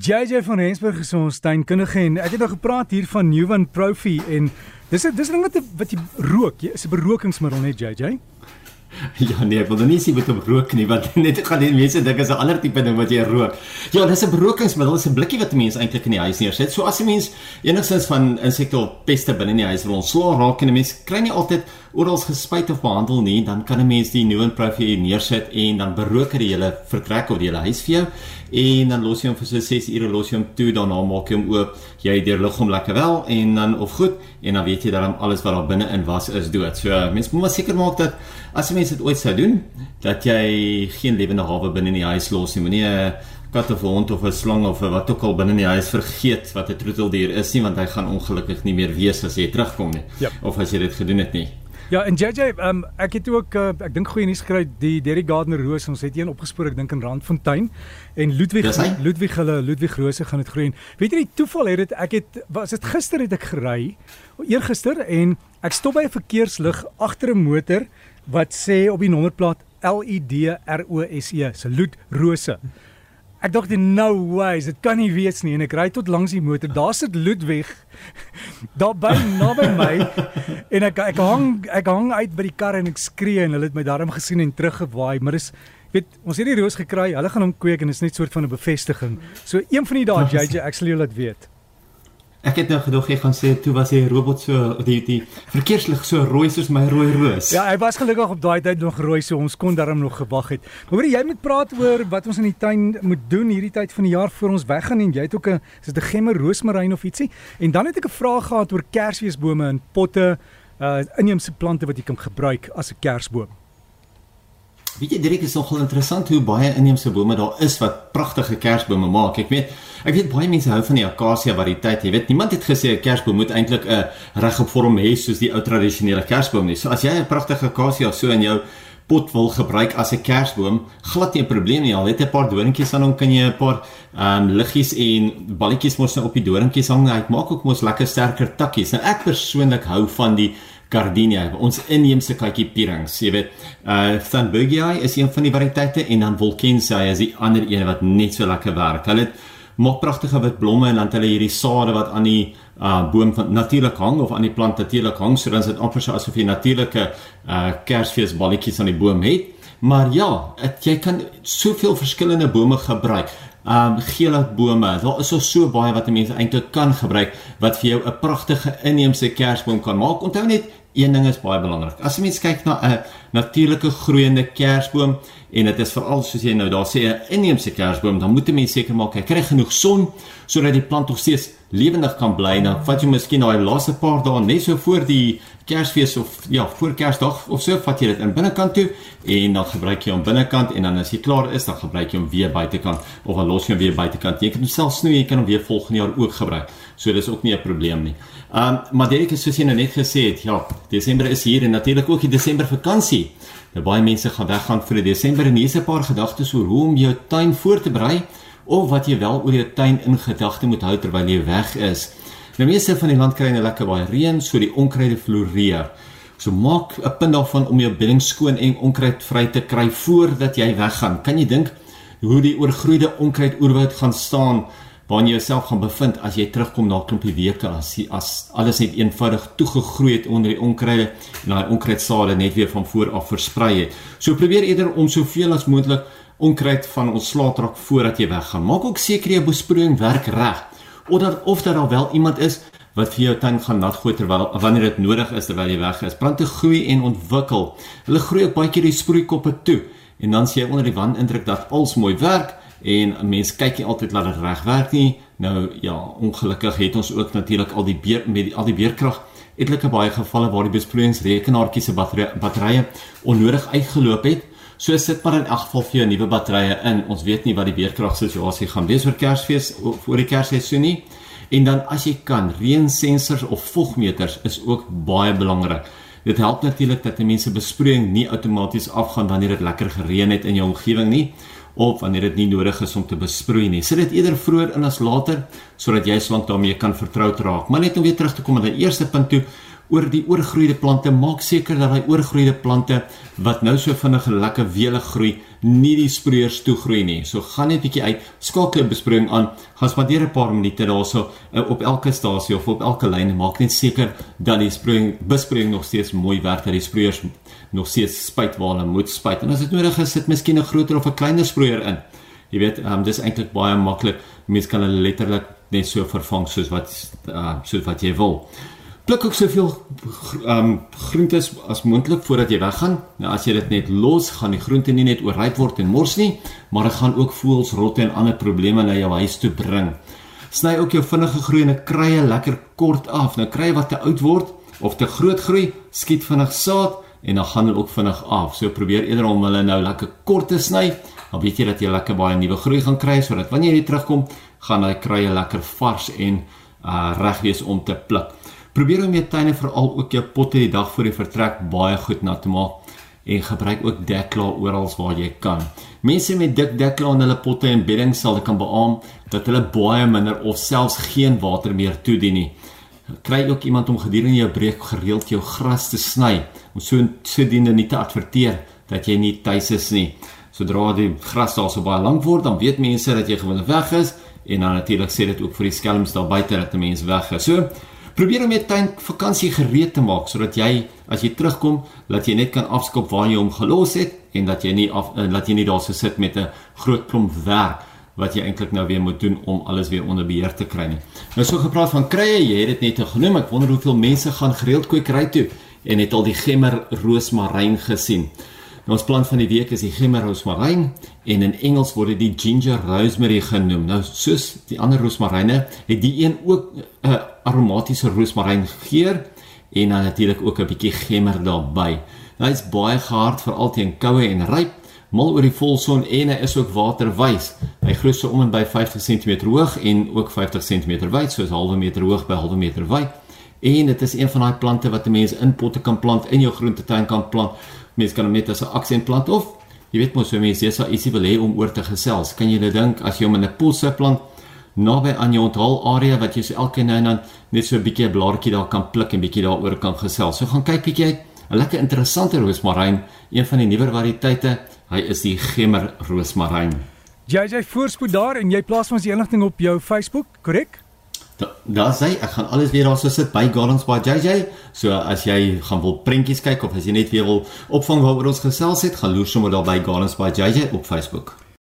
JJ van Rensburg is ons tuinkundige en ek het nou gepraat hier van Nuwan Profi en dis dis 'n ding wat wat jy rook. Jy is 'n berokingsmiddel net JJ. Ja nee, wil nou nie sê met om rook nie, want net gaan die mense dink is 'n ander tipe ding wat jy rook. Ja, dis 'n berokingsmiddel, dis 'n blikkie wat mense eintlik in die huis neersit. So as 'n mens enigstens van insekte of peste binne in die huis wil ontslaa raak en 'n mens kry nie altyd oral gespuit of behandel nie, dan kan 'n mens die Nuon Profi neersit en dan berook dit die hele vertrek of die hele huis vir jou en dan los jy hom vir so 6 ure los jy hom toe daarna maak jy hom oop jy deurlig hom lekker wel en dan of goed en dan weet jy dat alles wat daar binne in was is dood. So mens moet maar seker maak dat as 'n mens dit ooit sou doen, dat jy geen lewende hawe binne in die huis los nie. Moenie 'n kat of 'n hond of 'n slang of wat ook al binne in die huis vergeet wat 'n troeteldier is nie, want hy gaan ongelukkig nie meer wees as jy terugkom nie. Ja. Of as jy dit gedoen het nie. Ja, en JJ, um, ek het ook uh, ek dink goeie nuus gekry, die Derry Gardner Rose, ons het een opgespoor, ek dink in Randfontein en Ludwig Ludwig hulle Ludwig Rose gaan dit groei. Weet jy die toeval het dit ek het was dit gister het ek gery, eergister en ek stop by 'n verkeerslig agter 'n motor wat sê op die nommerplaat L U D R O S E, Salut Rose. Ek dink dit no ways, dit kan nie wees nie en ek ry tot langs die motor. Daar sit Ludwig daar by naby my en ek ek hang ek hang uit by die kar en ek skree en hulle het my daarom gesien en teruggewaai, maar dis weet ons het die roos gekry. Hulle gaan hom kweek en dit is net soort van 'n bevestiging. So een van die dae JJ, ek sal jou laat weet. Ek het nou gedog jy gaan sê toe was hy robot so die die verkeerslig so rooi soos my rooi roos. Ja, hy was gelukkig op daai tyd nog rooi so ons kon daarom nog gewag het. Maar hoor jy moet praat oor wat ons in die tuin moet doen hierdie tyd van die jaar voor ons weggaan en jy het ook 'n is dit 'n gemmer roosmaryn of ietsie? En dan het ek 'n vraag gehad oor kersfeesbome in potte, uh inheemse plante wat jy kan gebruik as 'n kersboom. Weet jy Dirk is nogal interessant hoe baie inheemse bome daar is wat pragtige kersbome maak. Ek weet ek weet baie mense hou van die akasia variëteit. Jy weet niemand het gesê 'n kersboom moet eintlik 'n regop vorm hê soos die ou tradisionele kersboom nie. So as jy 'n pragtige akasia so in jou pot wil gebruik as 'n kersboom, glad nie 'n probleem nie. Al het 'n paar doringkies aan hom, kan jy 'n paar ehm um, liggies en balletjies mos nou op die doringkies hang. Hy maak ook mos lekker sterker takkies. Nou ek persoonlik hou van die Gardenia, ons inheemse katjie pierings. Jy weet, uh Thunbergii is een van die variëteite en dan Volkensii is die ander een wat net so lekker werk. Hulle maak pragtige wit blomme en dan hulle hierdie sade wat aan die uh boom van natuurlik hang of aan die plant natuurlik hang, so dan is dit amper so asof jy natuurlike uh kersfeesballetjies aan die boom het. Maar ja, het, jy kan soveel verskillende bome gebruik. Um geelhoutbome, daar is so baie wat mense eintlik kan gebruik wat vir jou 'n pragtige inheemse kersboom kan maak. Onthou net een ding is baie belangrik. As jy mens kyk na 'n natuurlike groeiende kersboom en dit is veral soos jy nou daar sê 'n inheemse kersboom, dan moet mens seker maak hy kry genoeg son sodat die plant nog steeds lewendig kan bly. Nou vat jy miskien daai laaste paar dae net so voor die Kersfees of ja, voor Kersdag of so vat jy dit in binnekant toe en dan gebruik jy hom binnekant en dan as jy klaar is, dan gebruik jy hom weer buitekant of dan los jy hom weer buitekant. Jy kan hom self snoei, jy kan hom weer volgende jaar ook gebruik. So dis ook nie 'n probleem nie. Um maar Derek het soos jy nou net gesê het, ja, Desember is hier en natuurlik ook die Desember vakansie. Nou baie mense gaan weggaan vir Desember en hier's 'n paar gedagtes oor hoe om jou tuin voor te berei of wat jy wel oor jou tuin in gedagte moet hou terwyl jy weg is. Nou meeste van die land kry nou lekker baie reën, so die onkruide floreer. So maak 'n punt daarvan om jou bedding skoon en onkruidvry te kry voordat jy weggaan. Kan jy dink hoe die oorgroeide onkruid oerwoud gaan staan waar jy jouself gaan bevind as jy terugkom na 'n klompie weke as as alles net eenvoudig toegegroei het onder die onkruide en daai onkruidsade net weer van voor af versprei het. So probeer eerder om soveel as moontlik onkruid van ontslae te raak voordat jy weggaan. Maak ook seker jou besproeiing werk reg of dat of daar wel iemand is wat vir jou tuin gaan nat gooi terwyl wanneer dit nodig is terwyl jy weg is. Plante groei en ontwikkel. Hulle groei ook baie keer die sproeikoppe toe en dan sien jy onder die wand indruk dat alles mooi werk en 'n mens kyk nie altyd laat dit reg werk nie. Nou ja, ongelukkig het ons ook natuurlik al die beer met die, al die beerkrag etlike baie gevalle waar die besproeiingsrekenaartjies se batterye batterye onnodig uitgeloop het. So sit maar in elk geval vir jou nuwe batterye in. Ons weet nie wat die beerkragsituasie gaan wees oor Kersfees of oor die Kersseisoen nie. En dan as jy kan, reensensors of vogmeters is ook baie belangrik. Dit help natuurlik dat mense besproeiing nie outomaties afgaan wanneer dit lekker gereën het in jou omgewing nie of wanneer dit nie nodig is om te besproei nie. Sit dit eerder vroeër in as later sodat jy swank daarmee kan vertroud raak. Maar net om weer terug te kom aan die eerste punt toe oor die oorgroeide plante maak seker dat daai oorgroeide plante wat nou so vinnig en lekker welig groei nie die sproeiers toe groei nie. So gaan net bietjie uit, skakel 'n besproeiing aan, gaan spandeer 'n paar minute daarso uh, op elke stasie of op elke lyn maak net seker dat die sproeiing besproeiing nog steeds mooi werk dat die sproeiers nog steeds spuit waar hulle moet spuit. En as dit nodig is, sit miskien 'n groter of 'n kleiner sproeier in. Jy weet, um, dis eintlik baie maklik. Mense kan hulle letterlik net so vervang soos wat uh, soos wat jy wil. Pluk ook soveel ehm um, groentes as moontlik voordat jy weggaan. Nou as jy dit net los, gaan die groente nie net oorryp word en mors nie, maar dit gaan ook voëls, rotte en ander probleme na jou huis toe bring. Sny ook jou vinnige groeiende krye lekker kort af. Nou krye wat te oud word of te groot groei, skiet vinnig saad en dan gaan hulle ook vinnig af. So probeer eerder om hulle nou lekker kort te sny. Dan weet jy dat jy lekker baie nuwe groei gaan kry sodat wanneer jy terugkom, gaan daai krye lekker vars en uh reg wees om te pluk. Probeer om jou tuine veral ook jou potte die dag voor die vertrek baie goed nat te maak en gebruik ook deklaar oral waar jy kan. Mense met dik deklaar in hulle potte en bedding sal kan beamoen dat hulle baie minder of selfs geen water meer toedien nie. Kry ook iemand om gedurende jou breek gereeld jou gras te sny om so sodoende nie te adverteer dat jy nie tuis is nie. Sodra die gras daar so baie lank word, dan weet mense dat jy gewoonlik weg is en dan natuurlik sê dit ook vir die skelms daar buite dat 'n mens weg is. So probeer om jou tuin vakansie gereed te maak sodat jy as jy terugkom, dat jy net kan afskop waar jy hom gelos het en dat jy nie af dat eh, jy nie daar sit met 'n groot klomp werk wat jy eintlik nou weer moet doen om alles weer onder beheer te kry nie. Nou so gepraat van krye, jy het dit net genoem. Ek wonder hoeveel mense gaan gereeld kwekery toe en het al die gemmer roosmaryn gesien. Ons plant van die week is die gemmer roosmaryn en in Engels word dit die ginger rosemary genoem. Nou soos die ander roosmaryne het die een ook 'n uh, aromatiese roosmaryn geur en dan natuurlik ook 'n bietjie gemmer daarbey. Nou hy's baie gehard vir altyd koue en ryp, mal oor die volson en hy is ook waterwys. Hy groei so om en by 50 cm hoog en ook 50 cm wyd, soos 'n halwe meter hoog by 'n halwe meter wyd. En dit is een van daai plante wat 'n mens in potte kan plant in jou groentetuin kan plant mense kan hom net as 'n aksentplant of jy weet mos hoe mense jy sal ietsie wil hê om oor te gesels. Kan jy dit dink as jy hom in 'n posse plant naby aan jou onthaalarea wat jy so elke nou en dan net so 'n bietjie 'n blaartjie daar kan pluk en bietjie daaroor kan gesels. So gaan kyk bietjie uit 'n lekker interessante roosmaryn, een van die nuwer variëteite. Hy is die gemmer roosmaryn. Jy voorspoed daar en jy plaas ons die inligting op jou Facebook, korrek? Daar sê ek gaan alles weer daar so sit by Gardens by JJ. So as jy gaan wil prentjies kyk of as jy net weer wil opvang waaroor ons gesels het, gaan loer sommer daar by Gardens by JJ op Facebook.